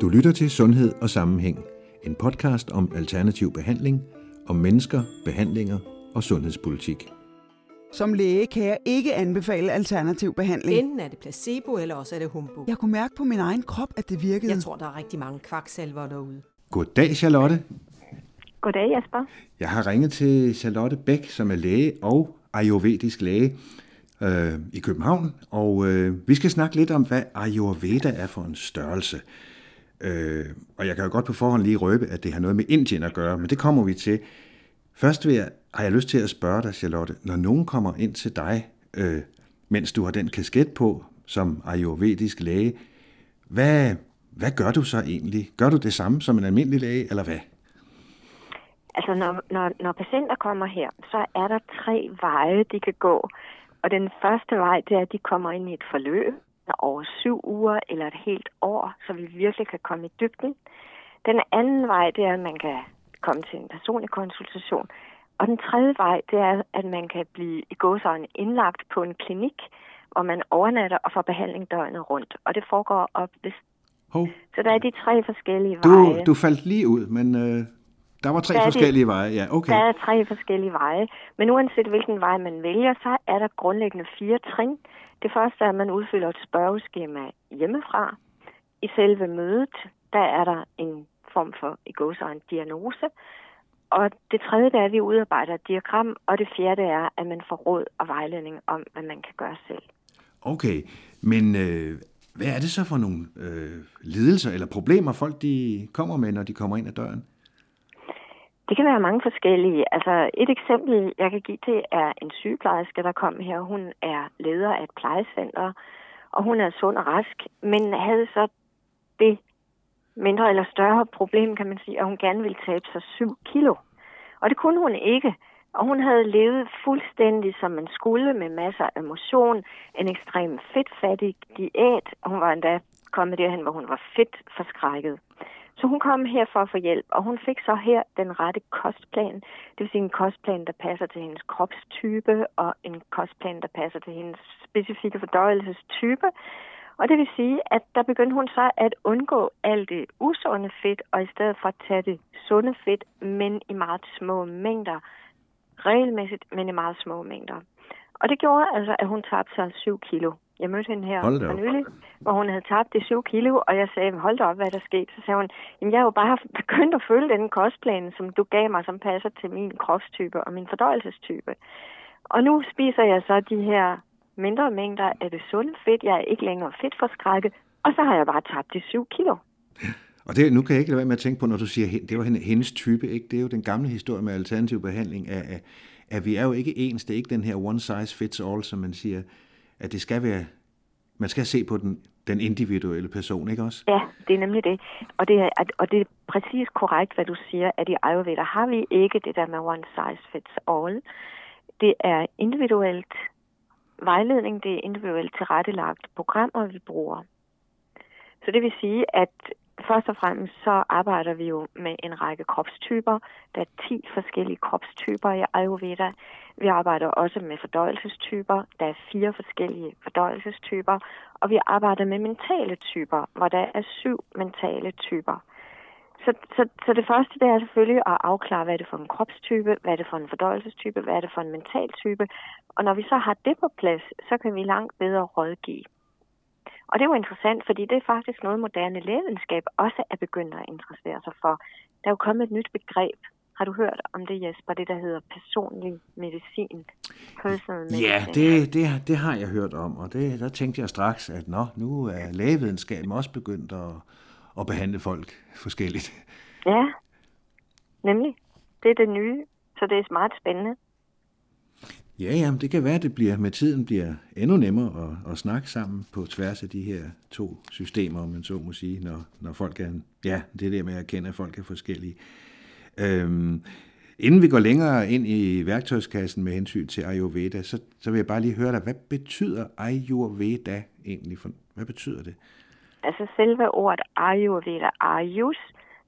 Du lytter til Sundhed og Sammenhæng, en podcast om alternativ behandling, om mennesker, behandlinger og sundhedspolitik. Som læge kan jeg ikke anbefale alternativ behandling. Enten er det placebo, eller også er det humbug. Jeg kunne mærke på min egen krop, at det virkede. Jeg tror, der er rigtig mange kvaksalver derude. Goddag, Charlotte. Goddag, Jasper. Jeg har ringet til Charlotte Bæk, som er læge og ayurvedisk læge øh, i København, og øh, vi skal snakke lidt om, hvad Ayurveda er for en størrelse. Øh, og jeg kan jo godt på forhånd lige røbe, at det har noget med Indien at gøre, men det kommer vi til. Først vil jeg, har jeg lyst til at spørge dig, Charlotte, når nogen kommer ind til dig, øh, mens du har den kasket på som ayurvedisk læge, hvad, hvad gør du så egentlig? Gør du det samme som en almindelig læge, eller hvad? Altså, når, når, når patienter kommer her, så er der tre veje, de kan gå. Og den første vej, det er, at de kommer ind i et forløb over syv uger eller et helt år, så vi virkelig kan komme i dybden. Den anden vej, det er, at man kan komme til en personlig konsultation. Og den tredje vej, det er, at man kan blive i gåsøjne indlagt på en klinik, hvor man overnatter og får behandling døgnet rundt. Og det foregår op ved... Hov. Så der er de tre forskellige Du, veje. du faldt lige ud, men øh, der var tre Der er de- forskellige veje. Ja, okay. Der er tre forskellige veje. Men uanset hvilken vej man vælger, så er der grundlæggende fire trin. Det første er, at man udfylder et spørgeskema hjemmefra. I selve mødet, der er der en form for i gåsøjne diagnose. Og det tredje det er, at vi udarbejder et diagram. Og det fjerde er, at man får råd og vejledning om, hvad man kan gøre selv. Okay, men øh, hvad er det så for nogle øh, lidelser eller problemer, folk de kommer med, når de kommer ind ad døren? Det kan være mange forskellige. Altså et eksempel, jeg kan give, til, er en sygeplejerske, der kom her. Hun er leder af et plejecenter, og hun er sund og rask, men havde så det mindre eller større problem, kan man sige, at hun gerne ville tabe sig 7 kilo. Og det kunne hun ikke. Og hun havde levet fuldstændig som man skulle, med masser af motion, en ekstrem fedtfattig diæt, og hun var endda kommet derhen, hvor hun var fedt forskrækket. Så hun kom her for at få hjælp, og hun fik så her den rette kostplan. Det vil sige en kostplan, der passer til hendes kropstype, og en kostplan, der passer til hendes specifikke fordøjelsestype. Og det vil sige, at der begyndte hun så at undgå alt det usunde fedt, og i stedet for at tage det sunde fedt, men i meget små mængder. Regelmæssigt, men i meget små mængder. Og det gjorde altså, at hun tabte sig 7 kilo. Jeg mødte hende her for nylig, hvor hun havde tabt de 7 kilo, og jeg sagde, hold da op, hvad er der skete? Så sagde hun, jamen jeg har jo bare begyndt at følge den kostplan, som du gav mig, som passer til min kropstype og min fordøjelsestype. Og nu spiser jeg så de her mindre mængder af det sunde fedt. Jeg er ikke længere fedtforskrækket, og så har jeg bare tabt de 7 kilo. Og det, nu kan jeg ikke lade være med at tænke på, når du siger, det var hende- hendes type, ikke? det er jo den gamle historie med alternativ behandling, af, af, at vi er jo ikke ens, det er ikke den her one size fits all, som man siger, at det skal være, man skal se på den, den individuelle person, ikke også? Ja, det er nemlig det. Og det er, og det er præcis korrekt, hvad du siger, at i Ayurveda har vi ikke det der med one size fits all. Det er individuelt vejledning, det er individuelt tilrettelagt programmer, vi bruger. Så det vil sige, at først og fremmest så arbejder vi jo med en række kropstyper. Der er 10 forskellige kropstyper i Ayurveda. Vi arbejder også med fordøjelsestyper. Der er fire forskellige fordøjelsestyper. Og vi arbejder med mentale typer, hvor der er syv mentale typer. Så, så, så det første det er selvfølgelig at afklare, hvad er det for en kropstype, hvad er det for en fordøjelsestype, hvad er det for en mental type. Og når vi så har det på plads, så kan vi langt bedre rådgive. Og det er jo interessant, fordi det er faktisk noget, moderne lægevidenskab også er begyndt at interessere sig for. Der er jo kommet et nyt begreb. Har du hørt om det, Jesper? Det, der hedder personlig medicin. Personal. Ja, det, det, det har jeg hørt om, og det, der tænkte jeg straks, at nå, nu er lægevidenskaben også begyndt at, at behandle folk forskelligt. Ja, nemlig. Det er det nye, så det er meget spændende. Ja, jamen, det kan være, at det bliver, med tiden bliver endnu nemmere at, at snakke sammen på tværs af de her to systemer, om man så må sige, når, når folk er, ja, det der med at erkende, at folk er forskellige. Øhm, inden vi går længere ind i værktøjskassen med hensyn til Ayurveda, så, så vil jeg bare lige høre dig, hvad betyder Ayurveda egentlig? For, hvad betyder det? Altså selve ordet Ayurveda, Ayus,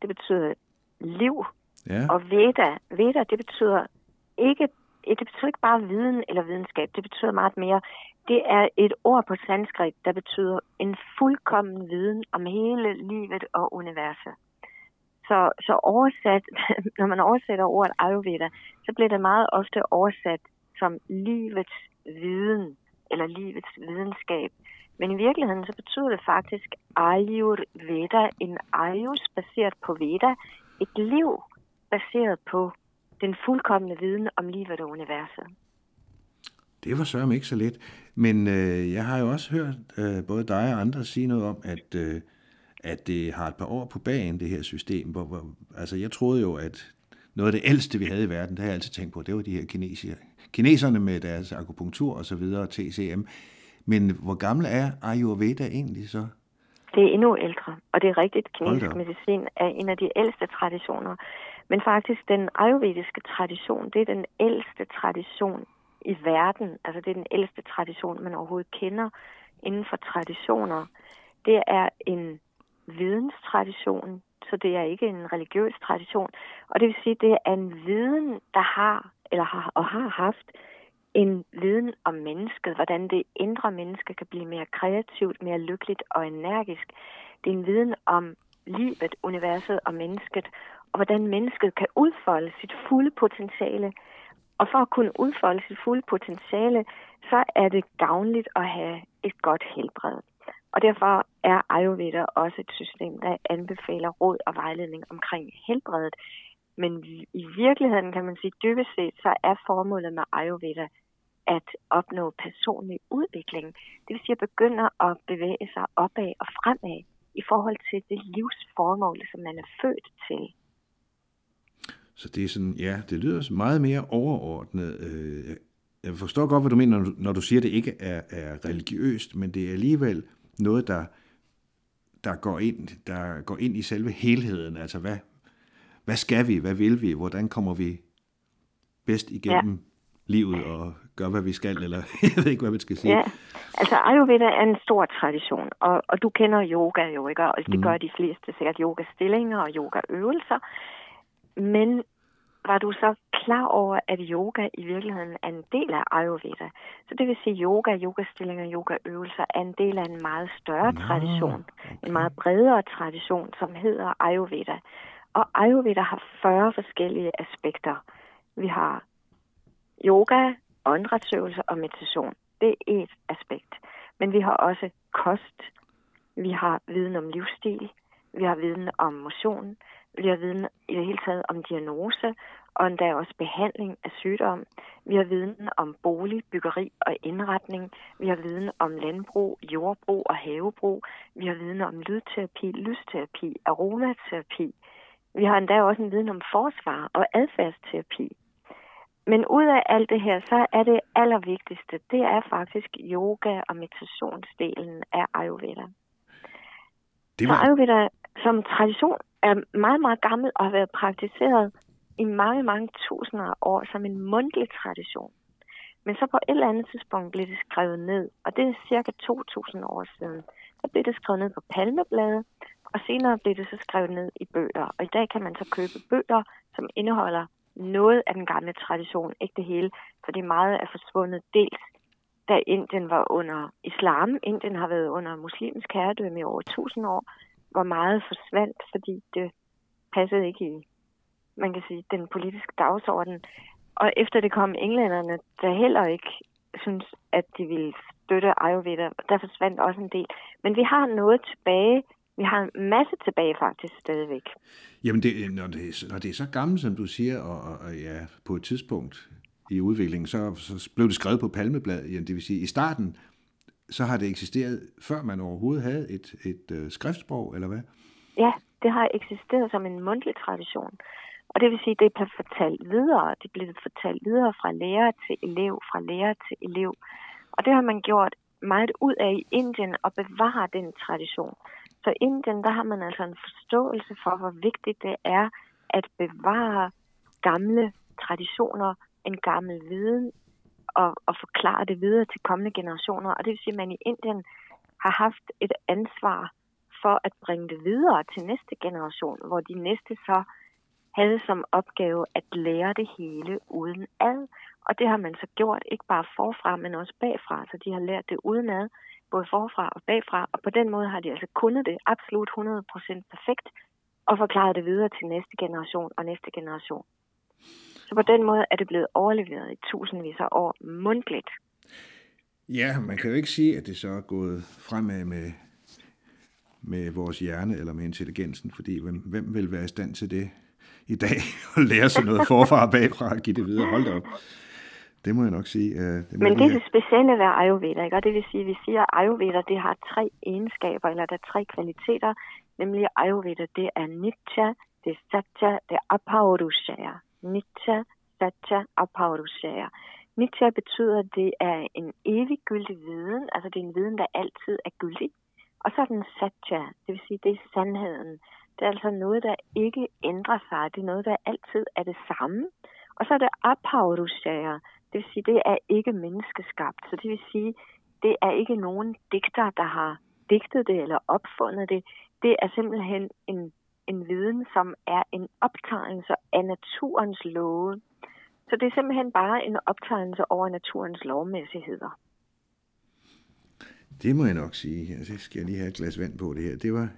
det betyder liv, Ja, og Veda, Veda, det betyder ikke det betyder ikke bare viden eller videnskab, det betyder meget mere. Det er et ord på sanskrit, der betyder en fuldkommen viden om hele livet og universet. Så, så oversat, når man oversætter ordet Ayurveda, så bliver det meget ofte oversat som livets viden eller livets videnskab. Men i virkeligheden så betyder det faktisk Ayurveda, en Ayus baseret på Veda, et liv baseret på den fuldkommende viden om livet og universet. Det var sørme ikke så let. Men øh, jeg har jo også hørt øh, både dig og andre sige noget om, at, øh, at det har et par år på bagen, det her system. Hvor, hvor, altså, jeg troede jo, at noget af det ældste, vi havde i verden, det har jeg altid tænkt på, det var de her kinesier, kineserne med deres akupunktur og så videre, TCM. Men hvor gammel er Ayurveda egentlig så? Det er endnu ældre, og det er rigtigt. Kinesisk medicin er en af de ældste traditioner. Men faktisk, den ayurvediske tradition, det er den ældste tradition i verden. Altså det er den ældste tradition, man overhovedet kender inden for traditioner. Det er en videnstradition, så det er ikke en religiøs tradition. Og det vil sige, det er en viden, der har, eller har, og har haft en viden om mennesket, hvordan det indre menneske kan blive mere kreativt, mere lykkeligt og energisk. Det er en viden om livet, universet og mennesket, og hvordan mennesket kan udfolde sit fulde potentiale. Og for at kunne udfolde sit fulde potentiale, så er det gavnligt at have et godt helbred. Og derfor er Ayurveda også et system, der anbefaler råd og vejledning omkring helbredet. Men i virkeligheden kan man sige, dybest set, så er formålet med Ayurveda at opnå personlig udvikling. Det vil sige at begynde at bevæge sig opad og fremad i forhold til det livsformål, som man er født til. Så det er sådan, ja, det lyder meget mere overordnet. Øh, jeg forstår godt, hvad du mener, når du siger, at det ikke er, er religiøst, men det er alligevel noget, der, der, går ind, der går ind i selve helheden. Altså, hvad, hvad skal vi? Hvad vil vi? Hvordan kommer vi bedst igennem ja. livet og gør, hvad vi skal? Eller jeg ved ikke, hvad man skal sige. Ja, altså Ayurveda er en stor tradition, og, og du kender yoga jo, ikke? Og det mm. gør de fleste sikkert yoga-stillinger og yoga-øvelser. Men var du så klar over, at yoga i virkeligheden er en del af Ayurveda? Så det vil sige, at yoga, yogastillinger, yogaøvelser er en del af en meget større no, tradition, okay. en meget bredere tradition, som hedder Ayurveda. Og Ayurveda har 40 forskellige aspekter. Vi har yoga, åndedrætsøvelser og meditation. Det er et aspekt. Men vi har også kost, vi har viden om livsstil, vi har viden om motion, vi har viden i det hele taget om diagnose, og endda også behandling af sygdom. Vi har viden om bolig, byggeri og indretning. Vi har viden om landbrug, jordbrug og havebrug. Vi har viden om lydterapi, lysterapi, aromaterapi. Vi har endda også en viden om forsvar og adfærdsterapi. Men ud af alt det her, så er det allervigtigste, det er faktisk yoga og meditationsdelen af Ayurveda. Det var... Så Ayurveda som tradition er meget, meget gammel og har været praktiseret i mange, mange tusinder af år som en mundtlig tradition. Men så på et eller andet tidspunkt blev det skrevet ned, og det er cirka 2.000 år siden. Så blev det skrevet ned på palmeblade, og senere blev det så skrevet ned i bøger. Og i dag kan man så købe bøger, som indeholder noget af den gamle tradition, ikke det hele, fordi meget er forsvundet dels da Indien var under islam. Indien har været under muslimsk herredømme i over 1000 år, hvor meget forsvandt, fordi det passede ikke i, man kan sige, den politiske dagsorden. Og efter det kom englænderne, der heller ikke synes, at de ville støtte Ayurveda, der forsvandt også en del. Men vi har noget tilbage, vi har en masse tilbage faktisk stadigvæk. Jamen, det, når, det, når det er så gammelt, som du siger, og, og ja, på et tidspunkt i udviklingen, så, så blev det skrevet på palmeblad. Jamen, det vil sige, i starten så har det eksisteret, før man overhovedet havde et, et øh, skriftsprog, eller hvad? Ja, det har eksisteret som en mundtlig tradition. Og det vil sige, at det bliver fortalt videre. Det bliver fortalt videre fra lærer til elev, fra lærer til elev. Og det har man gjort meget ud af i Indien og bevare den tradition. Så i Indien, der har man altså en forståelse for, hvor vigtigt det er at bevare gamle traditioner, en gammel viden, og, og forklare det videre til kommende generationer. Og det vil sige, at man i Indien har haft et ansvar for at bringe det videre til næste generation, hvor de næste så havde som opgave at lære det hele uden ad. Og det har man så gjort, ikke bare forfra, men også bagfra. Så de har lært det udenad, både forfra og bagfra. Og på den måde har de altså kunnet det absolut 100% perfekt, og forklaret det videre til næste generation og næste generation. Så på den måde er det blevet overleveret i tusindvis af år mundtligt. Ja, man kan jo ikke sige, at det så er gået fremad med, med vores hjerne eller med intelligensen, fordi hvem, hvem vil være i stand til det i dag, og lære sig noget forfra og bagfra og give det videre? Hold da op. Det må jeg nok sige. Uh, det Men det er det specielle ved Ayurveda, ikke? og det vil sige, at vi siger, at Ayurveda det har tre egenskaber, eller der er tre kvaliteter, nemlig Ayurveda, det er Nitya, det er Satya, det er Apaurushaya. Nitya, Satya, Apaurushaya. Nitya betyder, at det er en eviggyldig viden, altså det er en viden, der altid er gyldig. Og så er den Satya, det vil sige, det er sandheden. Det er altså noget, der ikke ændrer sig. Det er noget, der altid er det samme. Og så er det Apaurushaya, det vil sige, det er ikke menneskeskabt. Så det vil sige, det er ikke nogen digter, der har digtet det eller opfundet det. Det er simpelthen en, en viden, som er en optegnelse af naturens love. Så det er simpelthen bare en optegnelse over naturens lovmæssigheder. Det må jeg nok sige. Altså, skal jeg lige have et glas vand på det her. Det var,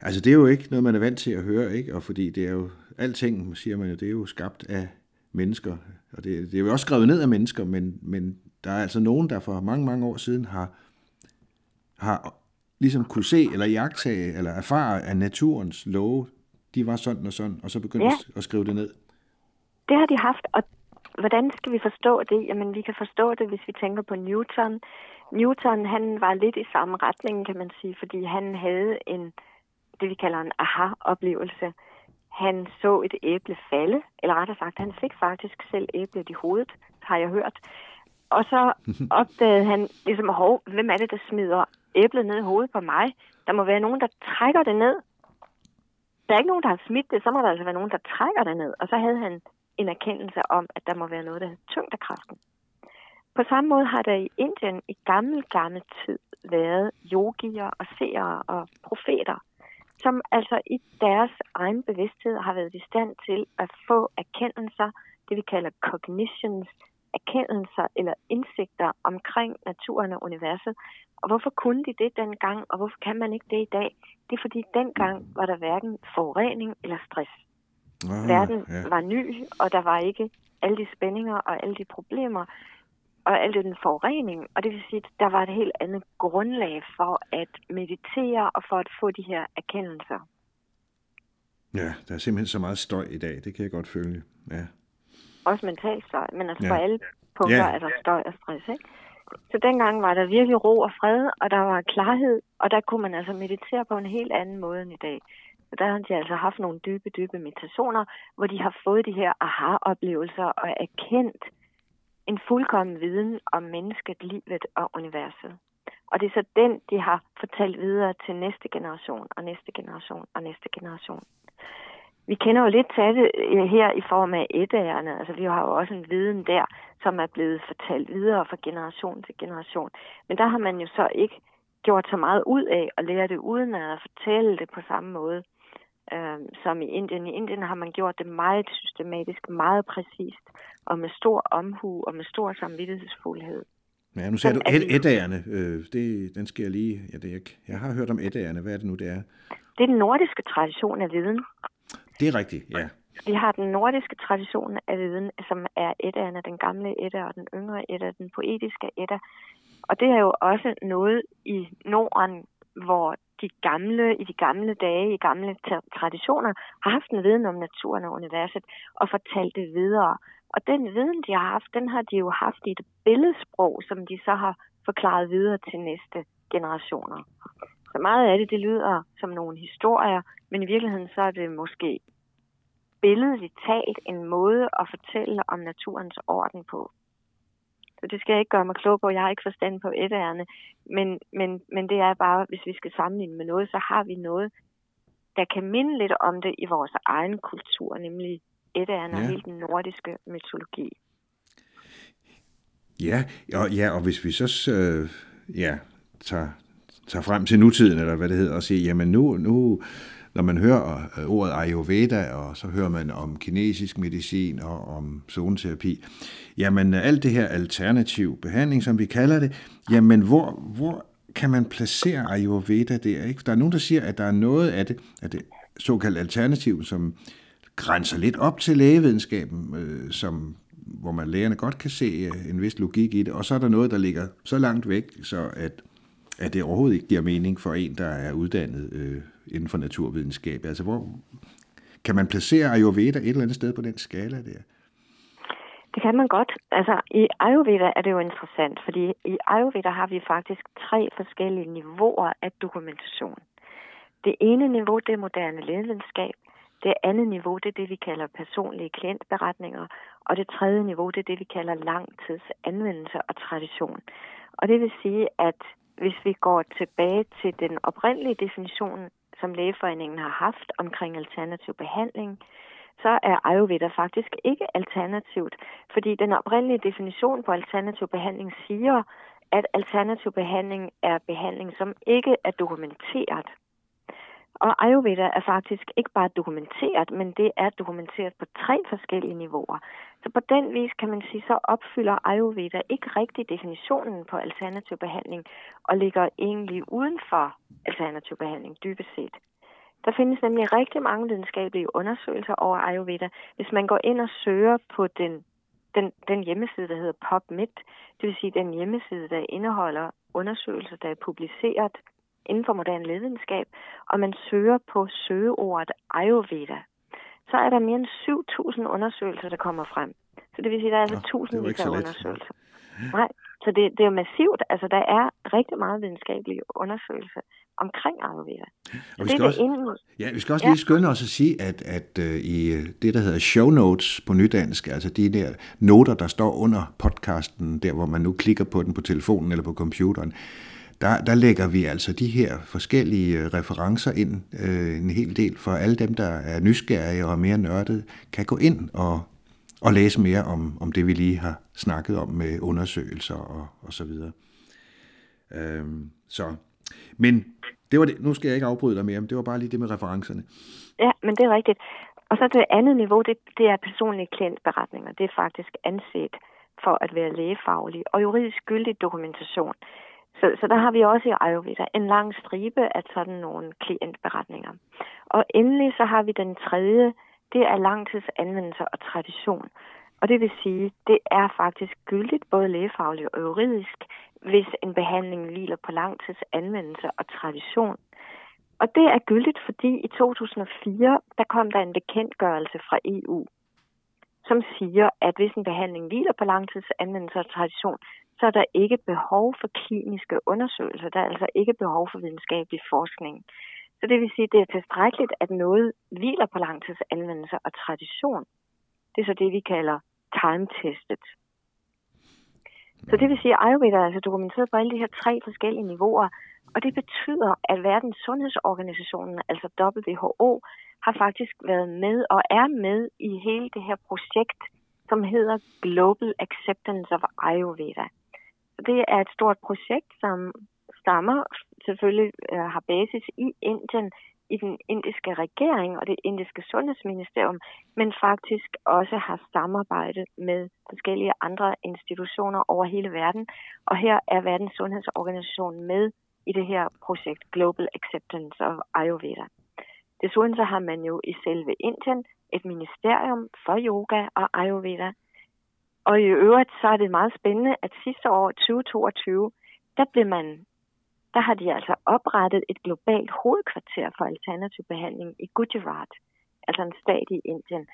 altså det er jo ikke noget, man er vant til at høre, ikke? Og fordi det er jo, alting, siger man jo, det er jo skabt af mennesker. Og det, det er jo også skrevet ned af mennesker, men, men der er altså nogen, der for mange, mange år siden har, har ligesom kunne se eller jagtage eller erfare af naturens love, de var sådan og sådan, og så begyndte ja. at skrive det ned. Det har de haft, og hvordan skal vi forstå det? Jamen, vi kan forstå det, hvis vi tænker på Newton. Newton, han var lidt i samme retning, kan man sige, fordi han havde en, det vi kalder en aha-oplevelse. Han så et æble falde, eller rettere sagt, han fik faktisk selv æblet i hovedet, har jeg hørt. Og så opdagede han ligesom, hov, hvem er det, der smider æblet ned i hovedet på mig? Der må være nogen, der trækker det ned. Der er ikke nogen, der har smidt det, så må der altså være nogen, der trækker det ned. Og så havde han en erkendelse om, at der må være noget, der hedder tyngdekraften. På samme måde har der i Indien i gammel, gammel tid været yogier og seere og profeter, som altså i deres egen bevidsthed har været i stand til at få erkendelser, det vi kalder cognitions, erkendelser eller indsigter omkring naturen og universet. Og hvorfor kunne de det dengang, og hvorfor kan man ikke det i dag? Det er fordi dengang var der hverken forurening eller stress. Ah, Verden ja. var ny, og der var ikke alle de spændinger og alle de problemer, og alt den forurening. Og det vil sige, at der var et helt andet grundlag for at meditere og for at få de her erkendelser. Ja, der er simpelthen så meget støj i dag, det kan jeg godt følge. Ja. Også mental støj, men altså ja. på alle punkter ja. er der støj og stress, ikke? Så dengang var der virkelig ro og fred, og der var klarhed, og der kunne man altså meditere på en helt anden måde end i dag. Så der har de altså haft nogle dybe, dybe meditationer, hvor de har fået de her aha-oplevelser og erkendt, en fuldkommen viden om mennesket, livet og universet. Og det er så den, de har fortalt videre til næste generation og næste generation og næste generation. Vi kender jo lidt til det øh, her i form af etagerne. Altså, vi har jo også en viden der, som er blevet fortalt videre fra generation til generation. Men der har man jo så ikke gjort så meget ud af at lære det uden at fortælle det på samme måde øh, som i Indien. I Indien har man gjort det meget systematisk, meget præcist, og med stor omhu og med stor samvittighedsfuldhed. Ja, nu sagde du et. Øh, det, den skal jeg lige... Ja, det, jeg, jeg har hørt om Eddagerne. Hvad er det nu, det er? Det er den nordiske tradition af viden. Det er rigtigt, ja. Vi har den nordiske tradition af viden, som er Eddagerne, den gamle etter og den yngre etter, den poetiske etter. Og det er jo også noget i Norden, hvor de gamle, i de gamle dage, i gamle traditioner, har haft en viden om naturen og universet og fortalt det videre. Og den viden, de har haft, den har de jo haft i et billedsprog, som de så har forklaret videre til næste generationer. Så meget af det, det lyder som nogle historier, men i virkeligheden så er det måske billedligt talt en måde at fortælle om naturens orden på. Så det skal jeg ikke gøre mig klog på. Jeg har ikke forstand på etærerne. Men, men, men det er bare, hvis vi skal sammenligne med noget, så har vi noget, der kan minde lidt om det i vores egen kultur, nemlig etærerne ja. og hele den nordiske mytologi. Ja, og, ja, og hvis vi så øh, ja, tager, tager frem til nutiden, eller hvad det hedder, og siger, jamen nu, nu, når man hører øh, ordet Ayurveda, og så hører man om kinesisk medicin og om zoneterapi, jamen alt det her alternativ behandling, som vi kalder det, jamen hvor, hvor kan man placere Ayurveda der? Ikke? Der er nogen, der siger, at der er noget af det, af det såkaldt alternativ, som grænser lidt op til lægevidenskaben, øh, som, hvor man lægerne godt kan se øh, en vis logik i det, og så er der noget, der ligger så langt væk, så at, at det overhovedet ikke giver mening for en, der er uddannet øh, inden for naturvidenskab. Altså, hvor kan man placere Ayurveda et eller andet sted på den skala der? Det kan man godt. Altså, i Ayurveda er det jo interessant, fordi i Ayurveda har vi faktisk tre forskellige niveauer af dokumentation. Det ene niveau, det er moderne lægevidenskab. Det andet niveau, det er det, vi kalder personlige klientberetninger. Og det tredje niveau, det er det, vi kalder langtidsanvendelse og tradition. Og det vil sige, at hvis vi går tilbage til den oprindelige definition, som Lægeforeningen har haft omkring alternativ behandling, så er Ayurveda faktisk ikke alternativt, fordi den oprindelige definition på alternativ behandling siger, at alternativ behandling er behandling, som ikke er dokumenteret. Og Ayurveda er faktisk ikke bare dokumenteret, men det er dokumenteret på tre forskellige niveauer. Så på den vis kan man sige, så opfylder Ayurveda ikke rigtig definitionen på alternativ behandling og ligger egentlig uden for alternativ behandling dybest set. Der findes nemlig rigtig mange videnskabelige undersøgelser over Ayurveda. Hvis man går ind og søger på den, den, den hjemmeside, der hedder PubMed, det vil sige den hjemmeside, der indeholder undersøgelser, der er publiceret inden for moderne lægevidenskab, og man søger på søgeordet Ayurveda, så er der mere end 7.000 undersøgelser, der kommer frem. Så det vil sige, at der er altså ja, tusindvis af undersøgelser. Nej, så det, det er jo massivt. Altså, der er rigtig meget videnskabelige undersøgelser omkring Ayurveda. Og vi skal, det også, inden... ja, vi skal også lige skynde os at sige, at, at uh, i øh, det, der hedder show notes på nydansk, altså de der noter, der står under podcasten, der hvor man nu klikker på den på telefonen eller på computeren, der, der lægger vi altså de her forskellige øh, referencer ind, øh, en hel del, for alle dem, der er nysgerrige og mere nørdede, kan gå ind og, og læse mere om, om det, vi lige har snakket om med undersøgelser og, og så videre. Øhm, så, men det var det. Nu skal jeg ikke afbryde dig mere, men det var bare lige det med referencerne. Ja, men det er rigtigt. Og så det andet niveau, det, det er personlige klientberetninger. Det er faktisk anset for at være lægefaglig og juridisk gyldig dokumentation. Så, så der har vi også i Ayurveda en lang stribe af sådan nogle klientberetninger. Og endelig så har vi den tredje, det er langtidsanvendelse og tradition. Og det vil sige, det er faktisk gyldigt både lægefagligt og juridisk, hvis en behandling hviler på langtidsanvendelse og tradition. Og det er gyldigt, fordi i 2004, der kom der en bekendtgørelse fra EU, som siger, at hvis en behandling hviler på langtidsanvendelse og tradition, så er der ikke behov for kliniske undersøgelser. Der er altså ikke behov for videnskabelig forskning. Så det vil sige, at det er tilstrækkeligt, at noget hviler på langtidsanvendelse og tradition. Det er så det, vi kalder time-testet. Så det vil sige, at Ayurveda er altså dokumenteret på alle de her tre forskellige niveauer, og det betyder, at Verdens Sundhedsorganisationen, altså WHO, har faktisk været med og er med i hele det her projekt, som hedder Global Acceptance of Ayurveda. Det er et stort projekt, som stammer selvfølgelig øh, har basis i Indien, i den indiske regering og det indiske sundhedsministerium, men faktisk også har samarbejde med forskellige andre institutioner over hele verden. Og her er Verdens Sundhedsorganisation med i det her projekt Global Acceptance of Ayurveda. Desuden så har man jo i selve Indien et ministerium for yoga og Ayurveda, og i øvrigt så er det meget spændende, at sidste år, 2022, der blev man der har de altså oprettet et globalt hovedkvarter for alternativ behandling i Gujarat, altså en stat i Indien.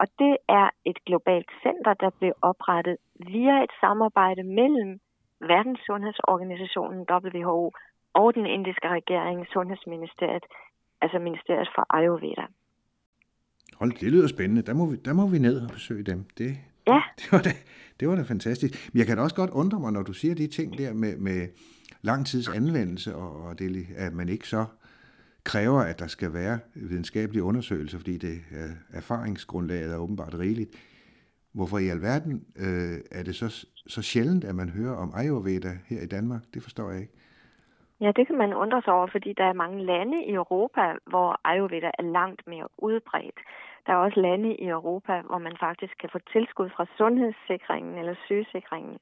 Og det er et globalt center, der blev oprettet via et samarbejde mellem Verdenssundhedsorganisationen WHO og den indiske regering, Sundhedsministeriet, altså Ministeriet for Ayurveda. Hold, det lyder spændende. Der må vi, der må vi ned og besøge dem. Det, Ja. Det var da, det var da fantastisk. Men jeg kan da også godt undre mig, når du siger de ting der med, med lang tids anvendelse, og, og det, at man ikke så kræver, at der skal være videnskabelige undersøgelser, fordi det er, erfaringsgrundlaget er åbenbart rigeligt. Hvorfor i alverden øh, er det så, så sjældent, at man hører om Ayurveda her i Danmark? Det forstår jeg ikke. Ja, det kan man undre sig over, fordi der er mange lande i Europa, hvor Ayurveda er langt mere udbredt. Der er også lande i Europa, hvor man faktisk kan få tilskud fra sundhedssikringen eller sygesikringen.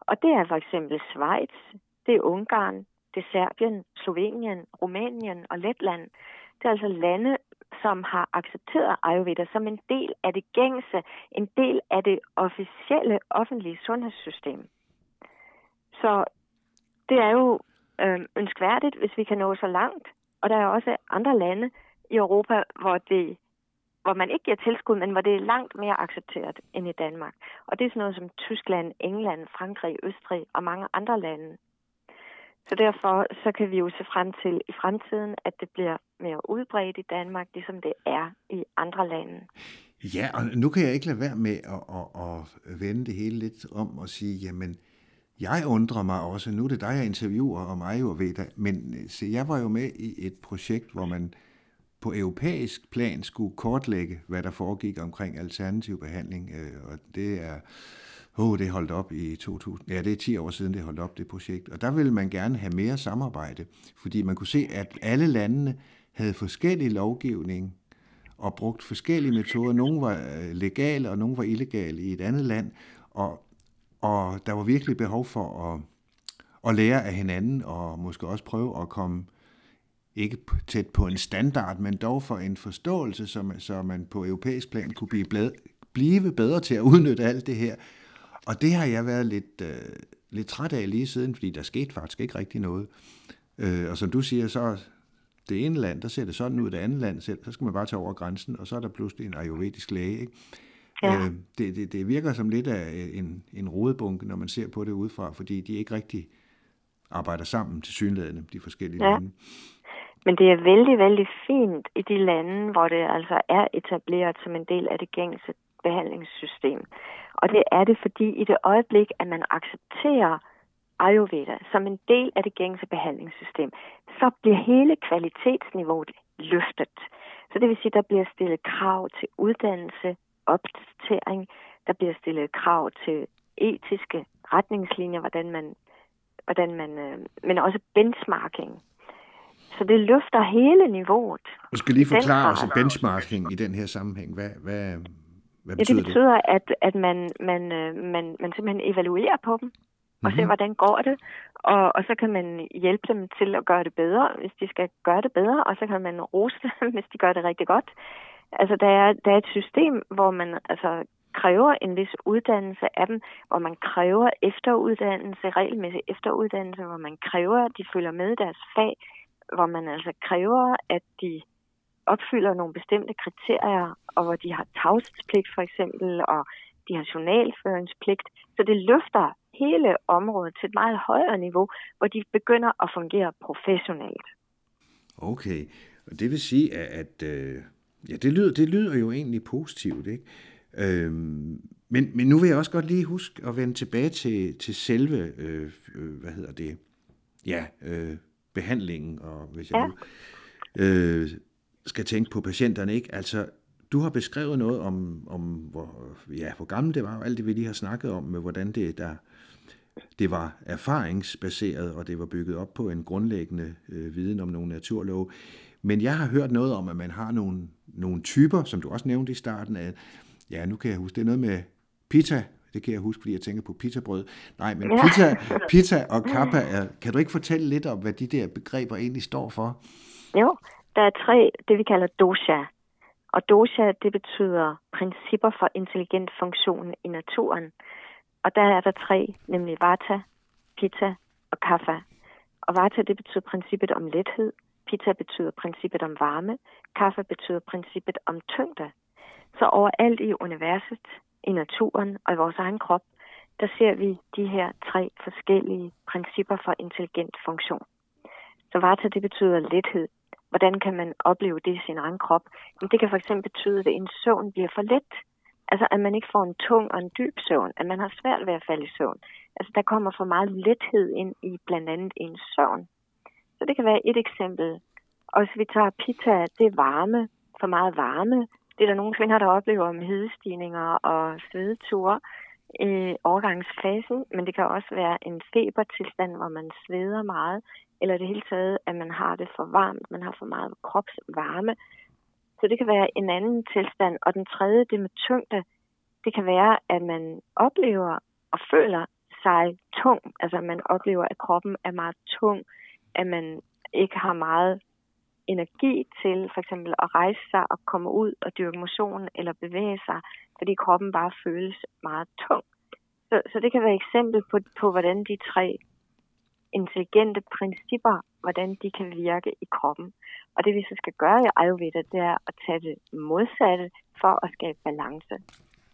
Og det er for eksempel Schweiz, det er Ungarn, det er Serbien, Slovenien, Rumænien og Letland. Det er altså lande, som har accepteret Ayurveda som en del af det gængse, en del af det officielle offentlige sundhedssystem. Så det er jo øh, ønskværdigt, hvis vi kan nå så langt. Og der er også andre lande i Europa, hvor det hvor man ikke giver tilskud, men hvor det er langt mere accepteret end i Danmark. Og det er sådan noget som Tyskland, England, Frankrig, Østrig og mange andre lande. Så derfor så kan vi jo se frem til i fremtiden, at det bliver mere udbredt i Danmark, ligesom det er i andre lande. Ja, og nu kan jeg ikke lade være med at, at, at vende det hele lidt om og sige, jamen, jeg undrer mig også, nu er det dig, jeg interviewer og mig jo ved det, men øh, se, jeg var jo med i et projekt, hvor man på europæisk plan skulle kortlægge, hvad der foregik omkring alternativ behandling, øh, og det er oh, det holdt op i 2000. Ja, det er 10 år siden, det holdt op, det projekt. Og der ville man gerne have mere samarbejde, fordi man kunne se, at alle landene havde forskellig lovgivning og brugt forskellige metoder. Nogle var øh, legale, og nogle var illegale i et andet land. Og, og der var virkelig behov for at, at lære af hinanden, og måske også prøve at komme ikke tæt på en standard, men dog for en forståelse, så man, så man på europæisk plan kunne blive, blad, blive bedre til at udnytte alt det her. Og det har jeg været lidt, øh, lidt træt af lige siden, fordi der skete faktisk ikke rigtig noget. Øh, og som du siger, så det ene land, der ser det sådan ud, det andet land, så skal man bare tage over grænsen, og så er der pludselig en ayurvedisk læge. Ikke? Ja. Øh, det, det, det virker som lidt af en, en rodebunke, når man ser på det udefra, fordi de ikke rigtig arbejder sammen til synlædende, de forskellige ja. lande. Men det er vældig, vældig fint i de lande, hvor det altså er etableret som en del af det gængse behandlingssystem. Og det er det, fordi i det øjeblik, at man accepterer Ayurveda som en del af det gængse behandlingssystem, så bliver hele kvalitetsniveauet løftet. Så det vil sige, at der bliver stillet krav til uddannelse, opdatering, der bliver stillet krav til etiske retningslinjer, hvordan man, hvordan man øh, men også benchmarking. Så det løfter hele niveauet. Du skal lige forklare os benchmarking i den her sammenhæng. Hvad, hvad, hvad betyder ja, det betyder, det? at, at man, man, øh, man, man simpelthen evaluerer på dem, og mm-hmm. ser, hvordan går det. Og, og så kan man hjælpe dem til at gøre det bedre, hvis de skal gøre det bedre, og så kan man rose dem, hvis de gør det rigtig godt. Altså, der er, der er et system, hvor man altså, kræver en vis uddannelse af dem, hvor man kræver efteruddannelse, regelmæssig efteruddannelse, hvor man kræver, at de følger med i deres fag, hvor man altså kræver, at de opfylder nogle bestemte kriterier, og hvor de har tavshedspligt for eksempel, og de har journalføringspligt. Så det løfter hele området til et meget højere niveau, hvor de begynder at fungere professionelt. Okay, og det vil sige, at, at øh, ja, det, lyder, det lyder jo egentlig positivt, ikke? Øhm, men, men nu vil jeg også godt lige huske at vende tilbage til, til selve, øh, øh, hvad hedder det, ja, øh, behandlingen, og hvis jeg nu øh, skal tænke på patienterne, ikke? Altså, du har beskrevet noget om, om hvor, ja, hvor gammel det var, og alt det, vi lige har snakket om, med hvordan det, der, det var erfaringsbaseret, og det var bygget op på en grundlæggende øh, viden om nogle naturlove. Men jeg har hørt noget om, at man har nogle, nogle typer, som du også nævnte i starten af, ja, nu kan jeg huske, det er noget med pita, det kan jeg huske, fordi jeg tænker på pizzabrød. Nej, men pizza, pizza og kappa, er, kan du ikke fortælle lidt om, hvad de der begreber egentlig står for? Jo, der er tre, det vi kalder dosha. Og dosha, det betyder principper for intelligent funktion i naturen. Og der er der tre, nemlig vata, pitta og kapha. Og vata, det betyder princippet om lethed. Pitta betyder princippet om varme. kaffe betyder princippet om tyngde. Så overalt i universet, i naturen og i vores egen krop, der ser vi de her tre forskellige principper for intelligent funktion. Så vata, det betyder lethed. Hvordan kan man opleve det i sin egen krop? Men det kan for eksempel betyde, at en søvn bliver for let. Altså, at man ikke får en tung og en dyb søvn. At man har svært ved at falde i søvn. Altså, der kommer for meget lethed ind i blandt andet en søvn. Så det kan være et eksempel. Og hvis vi tager pita, det er varme, for meget varme. Det er der nogle kvinder, der oplever med hedestigninger og svedeture i overgangsfasen, men det kan også være en febertilstand, hvor man sveder meget, eller det hele taget, at man har det for varmt, man har for meget kropsvarme. Så det kan være en anden tilstand. Og den tredje, det med tyngde, det kan være, at man oplever og føler sig tung. Altså man oplever, at kroppen er meget tung, at man ikke har meget energi til for eksempel at rejse sig og komme ud og dyrke motion eller bevæge sig, fordi kroppen bare føles meget tung. Så, så det kan være et eksempel på, på, hvordan de tre intelligente principper, hvordan de kan virke i kroppen. Og det vi så skal gøre i Ayurveda, det er at tage det modsatte for at skabe balance.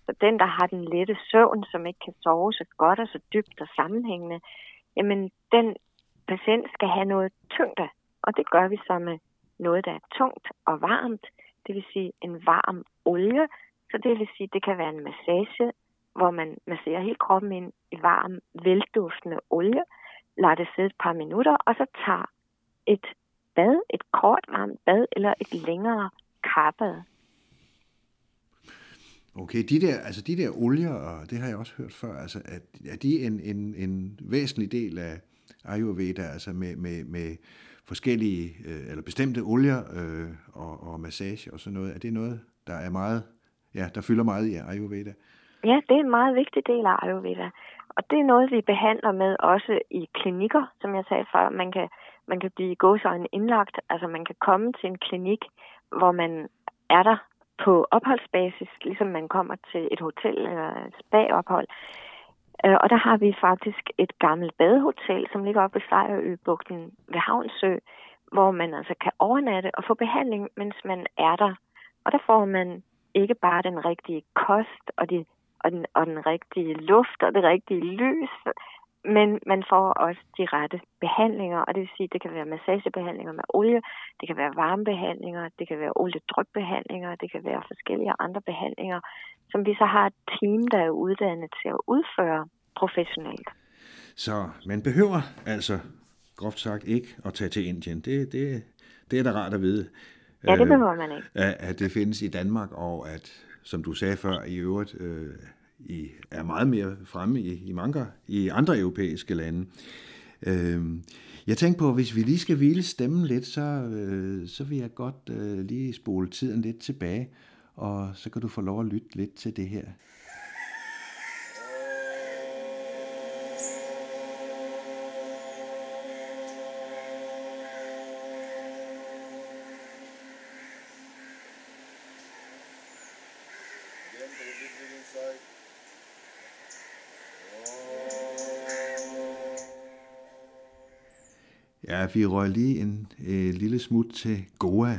Så den, der har den lette søvn, som ikke kan sove så godt og så dybt og sammenhængende, jamen den patient skal have noget tyngde. Og det gør vi så med noget, der er tungt og varmt, det vil sige en varm olie. Så det vil sige, det kan være en massage, hvor man masserer hele kroppen ind i varm, velduftende olie, lader det sidde et par minutter, og så tager et bad, et kort varmt bad eller et længere karbad. Okay, de der, altså de der olier, og det har jeg også hørt før, altså er, er de en, en, en væsentlig del af Ayurveda, altså med, med, med forskellige, øh, eller bestemte olier øh, og, og massage og sådan noget. Er det noget, der er meget, ja, der fylder meget i Ayurveda? Ja, det er en meget vigtig del af Ayurveda. Og det er noget, vi behandler med også i klinikker, som jeg sagde før. Man kan, man kan blive gåsøjne indlagt, altså man kan komme til en klinik, hvor man er der på opholdsbasis, ligesom man kommer til et hotel eller et spa-ophold. Øh, og der har vi faktisk et gammelt badehotel, som ligger oppe ved Sejrøbugten ved Havnsø, hvor man altså kan overnatte og få behandling, mens man er der. Og der får man ikke bare den rigtige kost og, de, og, den, og den rigtige luft og det rigtige lys, men man får også de rette behandlinger, og det vil sige, at det kan være massagebehandlinger med olie, det kan være varmebehandlinger, det kan være oliedrykbehandlinger, det kan være forskellige andre behandlinger, som vi så har et team, der er uddannet til at udføre professionelt. Så man behøver altså groft sagt ikke at tage til Indien. Det, det, det er da rart at vide. Ja, det behøver man ikke. At, at det findes i Danmark, og at, som du sagde før, i øvrigt øh, i, er meget mere fremme i, i mange i andre europæiske lande. Øh, jeg tænkte på, hvis vi lige skal hvile stemmen lidt, så, øh, så vil jeg godt øh, lige spole tiden lidt tilbage, og så kan du få lov at lytte lidt til det her. Ja, vi røg lige en øh, lille smut til Goa,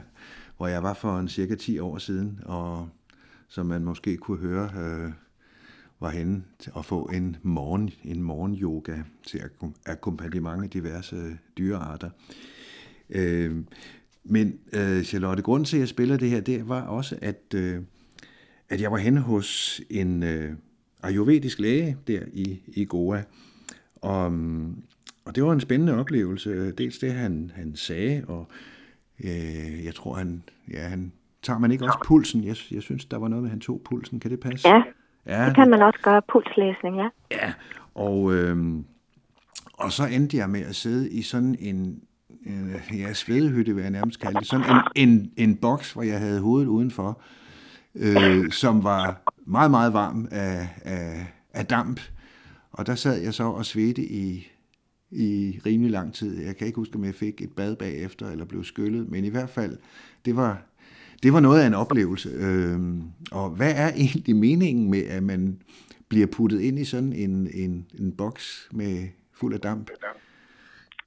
hvor jeg var for en cirka 10 år siden, og som man måske kunne høre, øh, var henne til at få en morgen, en morgen yoga til akkompagnement af diverse øh, dyrearter. Øh, men øh, Charlotte, grunden til, at jeg spiller det her, det var også, at, øh, at jeg var henne hos en øh, ayurvedisk læge der i, i Goa, og og det var en spændende oplevelse. Dels det, han, han sagde, og øh, jeg tror, han, ja, han tager man ikke også pulsen? Jeg, jeg synes, der var noget med, at han tog pulsen. Kan det passe? Ja, ja det kan man også gøre, pulslæsning, ja. Ja, og, øh, og så endte jeg med at sidde i sådan en, øh, ja, svedehytte, vil jeg nærmest kalde det, sådan en, en, en boks, hvor jeg havde hovedet udenfor, øh, som var meget, meget varm af, af, af damp. Og der sad jeg så og svedte i i rimelig lang tid. Jeg kan ikke huske, om jeg fik et bad bagefter, eller blev skyllet, men i hvert fald, det var, det var noget af en oplevelse. Øh, og hvad er egentlig meningen med, at man bliver puttet ind i sådan en, en, en boks med fuld af damp?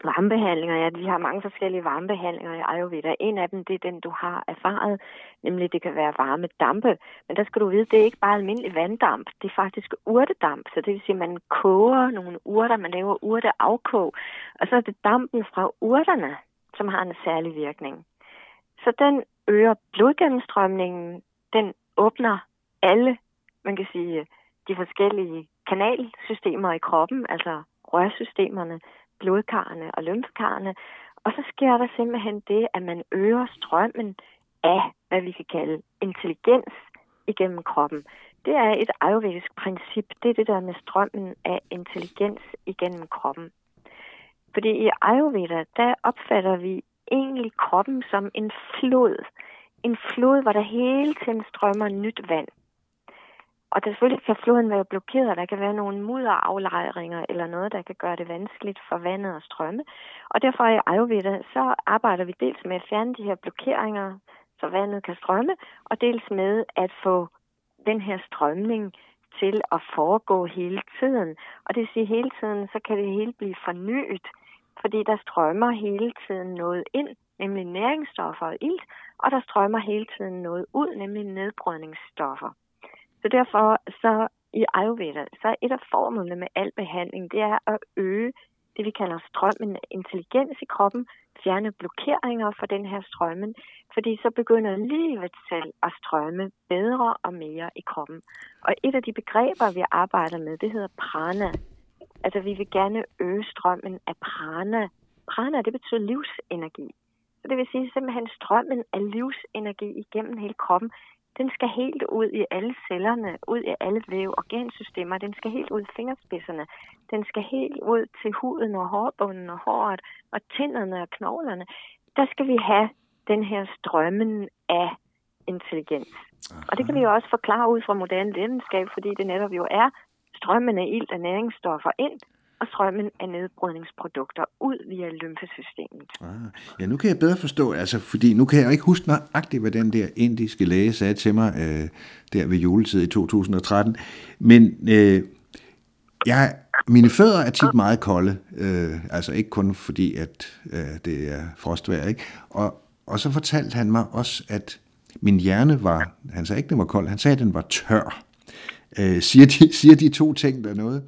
Varmebehandlinger, ja, vi har mange forskellige varmebehandlinger i Ayurveda. En af dem, det er den, du har erfaret, nemlig det kan være varme dampe. Men der skal du vide, det er ikke bare almindelig vanddamp, det er faktisk urtedamp. Så det vil sige, at man koger nogle urter, man laver urteafkog, og så er det dampen fra urterne, som har en særlig virkning. Så den øger blodgennemstrømningen, den åbner alle, man kan sige, de forskellige kanalsystemer i kroppen, altså rørsystemerne, blodkarrene og lymfekarrene. Og så sker der simpelthen det, at man øger strømmen af, hvad vi kan kalde intelligens igennem kroppen. det er et ayurvedisk princip. Det er det der med strømmen af intelligens igennem kroppen. Fordi i Ayurveda, der opfatter vi egentlig kroppen som en flod. En flod, hvor der hele tiden strømmer nyt vand. Og der selvfølgelig kan floden være blokeret, der kan være nogle mudderaflejringer eller noget, der kan gøre det vanskeligt for vandet at strømme. Og derfor i Ayurveda, så arbejder vi dels med at fjerne de her blokeringer, så vandet kan strømme, og dels med at få den her strømning til at foregå hele tiden. Og det vil sige, hele tiden, så kan det hele blive fornyet, fordi der strømmer hele tiden noget ind, nemlig næringsstoffer og ilt, og der strømmer hele tiden noget ud, nemlig nedbrydningsstoffer. Så derfor så i Ayurveda, så er et af formålene med al behandling, det er at øge det, vi kalder strømmen intelligens i kroppen, fjerne blokeringer for den her strømmen, fordi så begynder livet selv at strømme bedre og mere i kroppen. Og et af de begreber, vi arbejder med, det hedder prana. Altså, vi vil gerne øge strømmen af prana. Prana, det betyder livsenergi. Så det vil sige simpelthen strømmen af livsenergi igennem hele kroppen den skal helt ud i alle cellerne, ud i alle væv, organsystemer. Den skal helt ud i fingerspidserne. Den skal helt ud til huden og hårbunden og håret og tænderne og knoglerne. Der skal vi have den her strømmen af intelligens. Aha. Og det kan vi jo også forklare ud fra moderne videnskab, fordi det netop jo er strømmen af ilt og næringsstoffer ind og strømmen af nedbrydningsprodukter ud via lymfesystemet. Ah, ja, nu kan jeg bedre forstå, altså, fordi nu kan jeg ikke huske nøjagtigt, hvad den der indiske læge sagde til mig øh, der ved juletid i 2013, men øh, jeg, mine fødder er tit meget kolde, øh, altså ikke kun fordi, at øh, det er frostvejr, ikke? Og, og så fortalte han mig også, at min hjerne var, han sagde ikke, den var kold, han sagde, at den var tør. Øh, siger, de, siger de to ting der noget?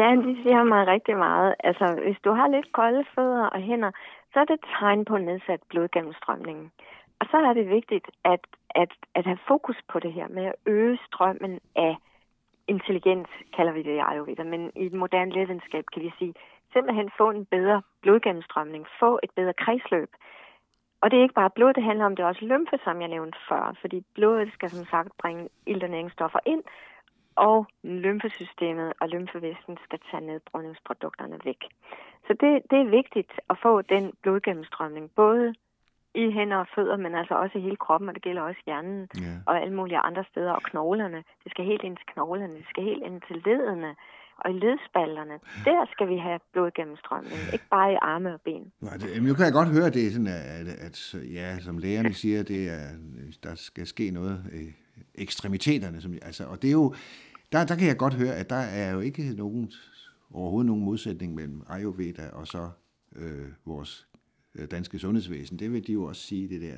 Ja, de siger mig rigtig meget. Altså, hvis du har lidt kolde fødder og hænder, så er det et tegn på nedsat blodgennemstrømning. Og så er det vigtigt at, at, at have fokus på det her med at øge strømmen af intelligens, kalder vi det i Ayurveda, men i et moderne lægevidenskab kan vi sige, simpelthen få en bedre blodgennemstrømning, få et bedre kredsløb. Og det er ikke bare blod, det handler om, det er også lymfe, som jeg nævnte før, fordi blodet skal som sagt bringe ild og næringsstoffer ind, og lymfesystemet og lymfevæsken skal tage nedbrydningsprodukterne væk. Så det, det er vigtigt at få den blodgennemstrømning, både i hænder og fødder, men altså også i hele kroppen, og det gælder også hjernen yeah. og alle mulige andre steder, og knoglerne. Det skal helt ind til knoglerne, det skal helt ind til ledene og i ledspalterne. Der skal vi have blodgennemstrømning, ikke bare i arme og ben. Nej, det, nu kan jeg godt høre, det er sådan, at, at ja, som lægerne siger, det er, der skal ske noget ekstremiteterne. Som, altså, og det er jo, der, der kan jeg godt høre, at der er jo ikke nogen, overhovedet nogen modsætning mellem Ayurveda og så øh, vores øh, danske sundhedsvæsen. Det vil de jo også sige, det der.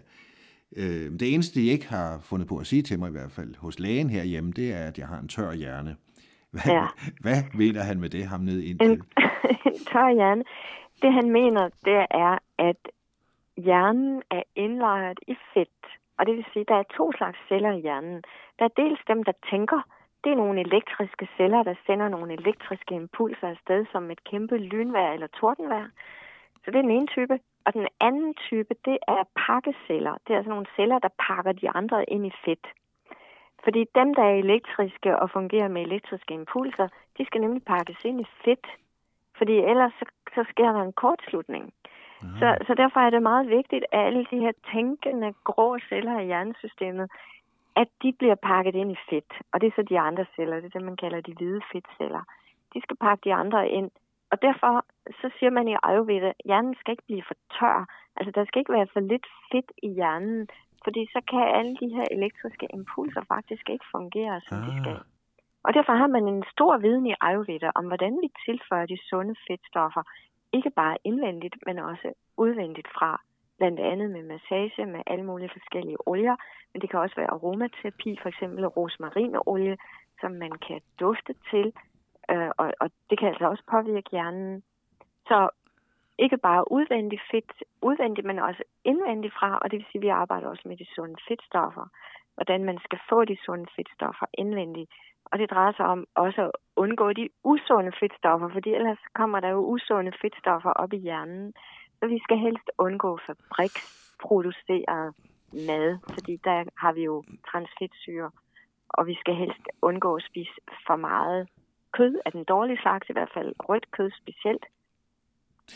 Øh, det eneste, de ikke har fundet på at sige til mig, i hvert fald hos lægen herhjemme, det er, at jeg har en tør hjerne. Hvad, ja. hvad mener han med det, ham ned ind En, en tør hjerne. Det han mener, det er, at hjernen er indlejret i fedt. Og det vil sige, at der er to slags celler i hjernen. Der er dels dem, der tænker. Det er nogle elektriske celler, der sender nogle elektriske impulser afsted som et kæmpe lynvær eller tordenvær. Så det er den ene type. Og den anden type, det er pakkeceller. Det er altså nogle celler, der pakker de andre ind i fedt. Fordi dem, der er elektriske og fungerer med elektriske impulser, de skal nemlig pakkes ind i fedt. Fordi ellers så, så sker der en kortslutning. Så, så derfor er det meget vigtigt, at alle de her tænkende grå celler i hjernesystemet, at de bliver pakket ind i fedt. Og det er så de andre celler, det er det, man kalder de hvide fedtceller. De skal pakke de andre ind. Og derfor så siger man i Ayurveda, at hjernen skal ikke blive for tør. Altså der skal ikke være for lidt fedt i hjernen, fordi så kan alle de her elektriske impulser faktisk ikke fungere, som ah. de skal. Og derfor har man en stor viden i Ayurveda om, hvordan vi tilføjer de sunde fedtstoffer ikke bare indvendigt, men også udvendigt fra. Blandt andet med massage, med alle mulige forskellige olier. Men det kan også være aromaterapi, for eksempel rosmarinolie, som man kan dufte til. Øh, og, og det kan altså også påvirke hjernen. Så ikke bare udvendigt fedt, udvendigt, men også indvendigt fra, og det vil sige, at vi arbejder også med de sunde fedtstoffer. Hvordan man skal få de sunde fedtstoffer indvendigt, og det drejer sig om også at undgå de usunde fedtstoffer, fordi ellers kommer der jo usunde fedtstoffer op i hjernen. Så vi skal helst undgå fabriksproduceret mad, fordi der har vi jo transfedtsyre og vi skal helst undgå at spise for meget kød af den dårlige slags, i hvert fald rødt kød specielt.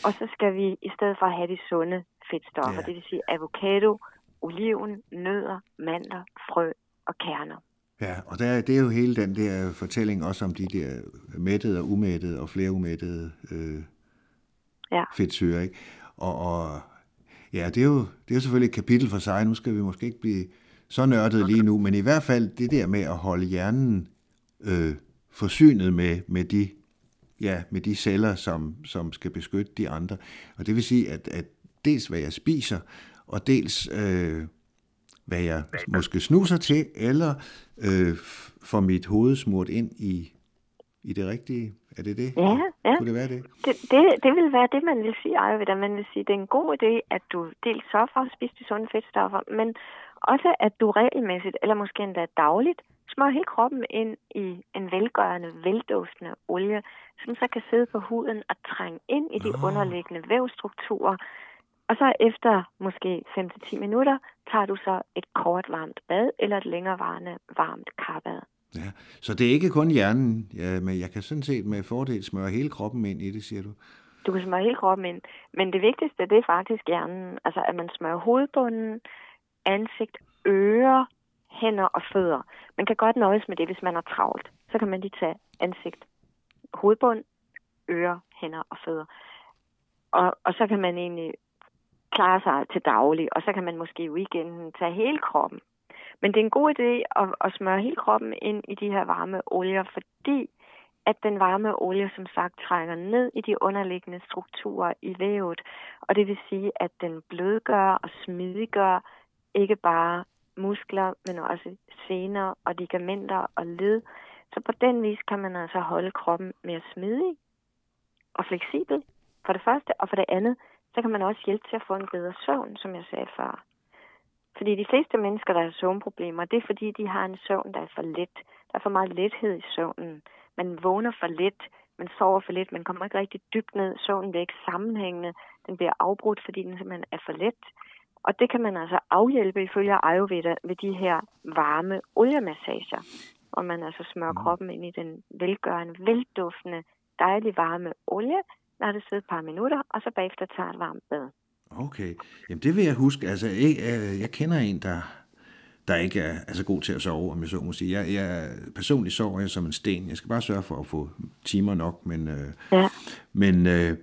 Og så skal vi i stedet for have de sunde fedtstoffer, Ja. det vil sige avocado, oliven, nødder, mandler, frø og kerner. Ja, og der, det er jo hele den der fortælling også om de der mættede og umættede og flere umættede øh, Ja. fedtsyre, ikke? Og, og ja, det er, jo, det er jo selvfølgelig et kapitel for sig. Nu skal vi måske ikke blive så nørdet lige nu, men i hvert fald det der med at holde hjernen øh, forsynet med, med de ja, med de celler, som, som skal beskytte de andre. Og det vil sige, at, at dels hvad jeg spiser, og dels øh, hvad jeg måske snuser til, eller øh, får mit hoved smurt ind i, i det rigtige. Er det det? Ja, ja. Kunne det være det? Det, det, det vil være det, man vil sige, Ayurveda. Man vil sige, det er en god idé, at du dels sørger for at spise de sunde fedtstoffer, men også at du regelmæssigt, eller måske endda dagligt, smører hele kroppen ind i en velgørende, velduftende olie, som så kan sidde på huden og trænge ind i de Nå. underliggende vævstrukturer. Og så efter måske 5-10 minutter, tager du så et kort varmt bad eller et længerevarende varmt karbad. Ja. Så det er ikke kun hjernen, ja, men jeg kan sådan set med fordel smøre hele kroppen ind i det, siger du. Du kan smøre hele kroppen ind. Men det vigtigste, det er faktisk hjernen. Altså, at man smører hovedbunden, ansigt, ører, hænder og fødder. Man kan godt nøjes med det, hvis man er travlt. Så kan man lige tage ansigt, hovedbund, ører, hænder og fødder. Og, og så kan man egentlig klare sig til daglig, og så kan man måske i weekenden tage hele kroppen. Men det er en god idé at, at smøre hele kroppen ind i de her varme olier, fordi at den varme olie som sagt trænger ned i de underliggende strukturer i vævet. Og det vil sige, at den blødgør og smidiggør ikke bare muskler, men også sener og ligamenter og led. Så på den vis kan man altså holde kroppen mere smidig og fleksibel, for det første. Og for det andet, så kan man også hjælpe til at få en bedre søvn, som jeg sagde før. Fordi de fleste mennesker, der har søvnproblemer, det er fordi, de har en søvn, der er for let. Der er for meget lethed i søvnen. Man vågner for let, man sover for lidt, man kommer ikke rigtig dybt ned. Søvnen bliver ikke sammenhængende, den bliver afbrudt, fordi den simpelthen er for let. Og det kan man altså afhjælpe ifølge Ayurveda ved de her varme oliemassager, hvor man altså smører kroppen ind i den velgørende, velduftende, dejlige varme olie, når det sidder et par minutter, og så bagefter tager et varmt bad. Okay, jamen det vil jeg huske. Altså, jeg, jeg, jeg kender en, der, der ikke er, er så god til at sove, om jeg så må sige. Jeg, jeg personligt sover jeg som en sten. Jeg skal bare sørge for at få timer nok, men, øh, Ja. men øh,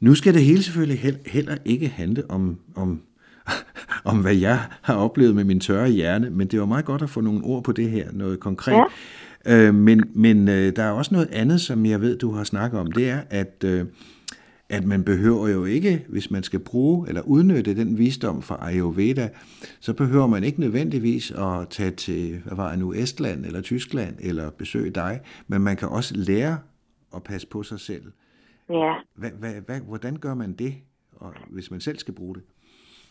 nu skal det hele selvfølgelig hel- heller ikke handle om, om, om, hvad jeg har oplevet med min tørre hjerne, men det var meget godt at få nogle ord på det her, noget konkret. Ja. Øh, men men øh, der er også noget andet, som jeg ved, du har snakket om, det er, at, øh, at man behøver jo ikke, hvis man skal bruge eller udnytte den visdom fra Ayurveda, så behøver man ikke nødvendigvis at tage til, hvad var det nu, Estland eller Tyskland eller besøge dig, men man kan også lære at passe på sig selv. Ja, hvad, hvad, hvordan gør man det, og, hvis man selv skal bruge det?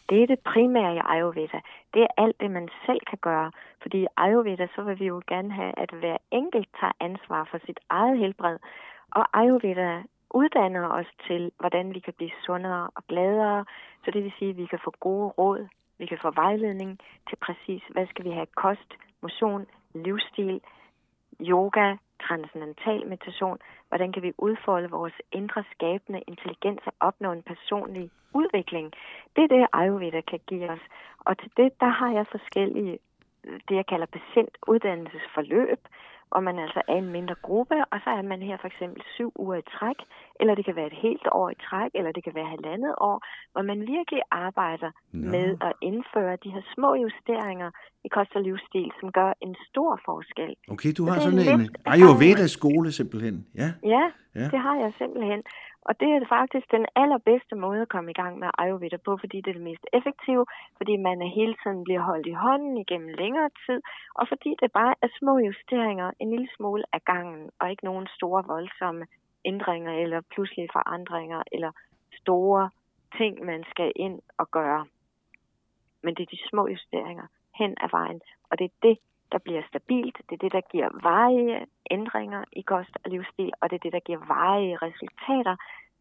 det er det primære i Ayurveda. Det er alt det, man selv kan gøre. Fordi i Ayurveda, så vil vi jo gerne have, at hver enkelt tager ansvar for sit eget helbred. Og Ayurveda uddanner os til, hvordan vi kan blive sundere og gladere. Så det vil sige, at vi kan få gode råd, vi kan få vejledning til præcis, hvad skal vi have kost, motion, livsstil, yoga, transcendental meditation, hvordan kan vi udfolde vores indre skabende intelligens og opnå en personlig udvikling. Det er det, Ayurveda kan give os. Og til det, der har jeg forskellige, det jeg kalder patientuddannelsesforløb, hvor man altså er en mindre gruppe, og så er man her for eksempel syv uger i træk, eller det kan være et helt år i træk, eller det kan være halvandet år, hvor man virkelig arbejder Nå. med at indføre de her små justeringer i kost og livsstil, som gør en stor forskel. Okay, du Så har er sådan en lidt Ayurveda-skole simpelthen. Ja, Ja. ja, det har jeg simpelthen. Og det er faktisk den allerbedste måde at komme i gang med Ayurveda på, fordi det er det mest effektive, fordi man hele tiden bliver holdt i hånden igennem længere tid, og fordi det bare er små justeringer, en lille smule af gangen, og ikke nogen store voldsomme ændringer eller pludselige forandringer eller store ting, man skal ind og gøre. Men det er de små justeringer hen ad vejen, og det er det, der bliver stabilt. Det er det, der giver varige ændringer i kost og livsstil, og det er det, der giver varige resultater,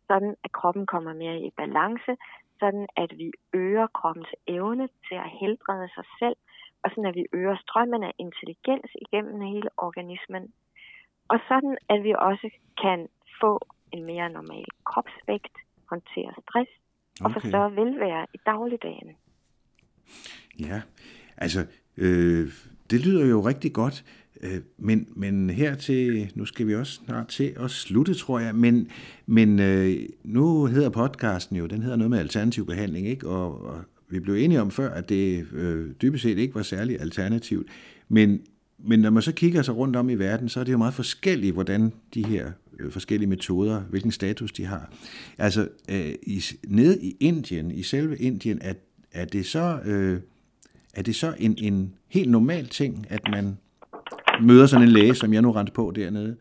sådan at kroppen kommer mere i balance, sådan at vi øger kroppens evne til at helbrede sig selv, og sådan at vi øger strømmen af intelligens igennem hele organismen. Og sådan at vi også kan få en mere normal kropsvægt, håndtere stress og få Okay. større velvære i dagligdagen. Ja, altså, øh, det lyder jo rigtig godt, øh, men, men her til, nu skal vi også snart til at slutte, tror jeg, men, men øh, nu hedder podcasten jo, den hedder noget med alternativ behandling, ikke? Og, og vi blev enige om før, at det øh, dybest set ikke var særlig alternativt, men, men når man så kigger sig rundt om i verden, så er det jo meget forskelligt, hvordan de her øh, forskellige metoder, hvilken status de har. Altså, øh, i, nede i Indien, i selve Indien, er, er det så... Øh, er det så en, en helt normal ting, at man møder sådan en læge, som jeg nu rent på dernede?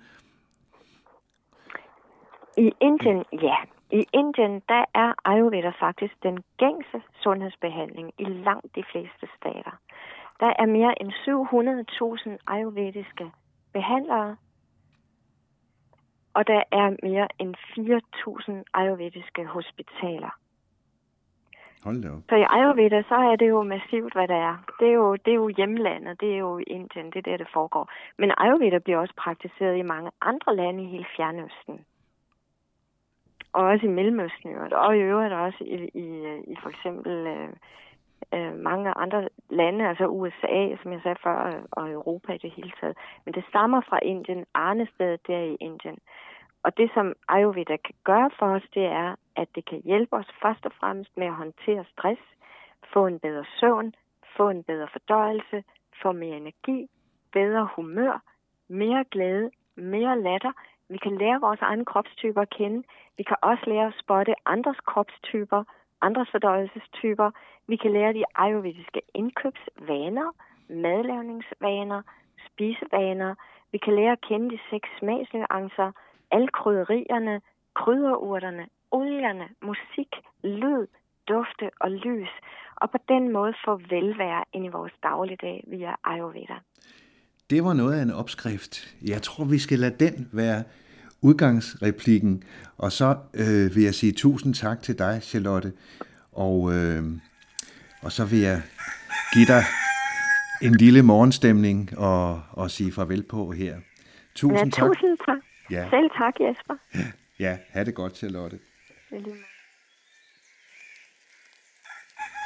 I Indien, ja. I Indien, der er Ayurveda faktisk den gængse sundhedsbehandling i langt de fleste stater. Der er mere end 700.000 ayurvediske behandlere, og der er mere end 4.000 ayurvediske hospitaler. Hold da op. Så i Ayurveda, så er det jo massivt, hvad der er. Det er jo, det er jo hjemlandet, det er jo Indien, det er der, det foregår. Men Ayurveda bliver også praktiseret i mange andre lande i hele Fjernøsten. Og også i Mellemøsten, i og i øvrigt også i, i, i for eksempel øh, øh, mange andre lande, altså USA, som jeg sagde før, og Europa i det hele taget. Men det stammer fra Indien, Arnested der i Indien. Og det, som Ayurveda kan gøre for os, det er, at det kan hjælpe os først og fremmest med at håndtere stress, få en bedre søvn, få en bedre fordøjelse, få mere energi, bedre humør, mere glæde, mere latter. Vi kan lære vores egne kropstyper at kende. Vi kan også lære at spotte andres kropstyper, andres fordøjelsestyper. Vi kan lære de ayurvediske indkøbsvaner, madlavningsvaner, spisevaner. Vi kan lære at kende de seks smagsnuancer, alle krydderierne, krydderurterne, olierne, musik, lyd, dufte og lys. Og på den måde få velvære ind i vores dagligdag via Ayurveda. Det var noget af en opskrift. Jeg tror, vi skal lade den være udgangsreplikken. Og så øh, vil jeg sige tusind tak til dig, Charlotte. Og, øh, og så vil jeg give dig en lille morgenstemning og, og sige farvel på her. Tusind Ja, tak. tusind tak. Ja. Selv tak, Jesper. Ja, ha' det godt, Charlotte.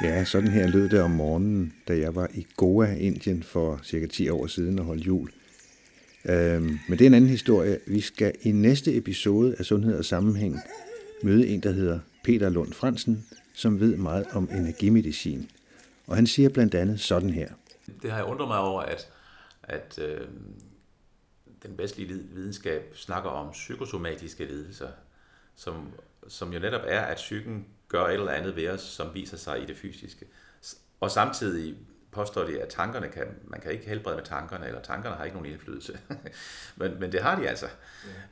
Ja, sådan her lød det om morgenen, da jeg var i Goa, Indien for cirka 10 år siden og holdt jul. Øhm, men det er en anden historie. Vi skal i næste episode af Sundhed og Sammenhæng møde en, der hedder Peter Lund Fransen, som ved meget om energimedicin. Og han siger blandt andet sådan her. Det har jeg undret mig over, at, at øh, den vestlige vid- videnskab snakker om psykosomatiske lidelser, som, som jo netop er, at psyken gør et eller andet ved os, som viser sig i det fysiske. Og samtidig påstår de, at tankerne kan, man kan ikke helbrede med tankerne, eller tankerne har ikke nogen indflydelse. men, men det har de altså.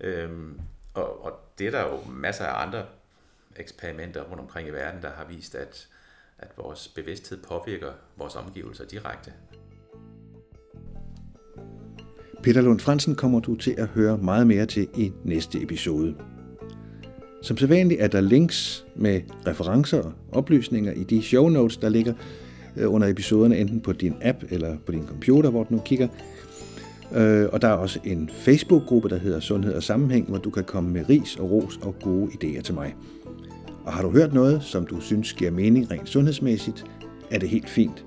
Ja. Øhm, og, og det er der jo masser af andre eksperimenter rundt omkring i verden, der har vist, at, at vores bevidsthed påvirker vores omgivelser direkte. Peter Lund Fransen kommer du til at høre meget mere til i næste episode. Som sædvanligt er der links med referencer og oplysninger i de show notes, der ligger øh, under episoderne, enten på din app eller på din computer, hvor du nu kigger. Øh, Og der er også en Facebook-gruppe, der hedder Sundhed og Sammenhæng, hvor du kan komme med ris og ros og gode idéer til mig. Og har du hørt noget, som du synes giver mening rent sundhedsmæssigt, er det helt fint.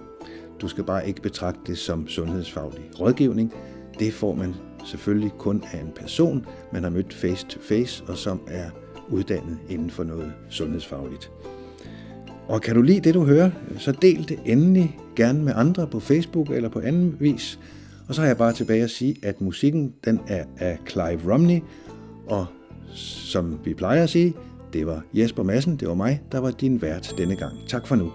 Du skal bare ikke betragte det som sundhedsfaglig rådgivning. Det får man selvfølgelig kun af en person, man har mødt face to face, og som er uddannet inden for noget sundhedsfagligt. Og kan du lide det, du hører, så del det endelig gerne med andre på Facebook eller på anden vis. Og så har jeg bare tilbage at sige, at musikken den er af Clive Romney, og som vi plejer at sige, det var Jesper Madsen, det var mig, der var din vært denne gang. Tak for nu.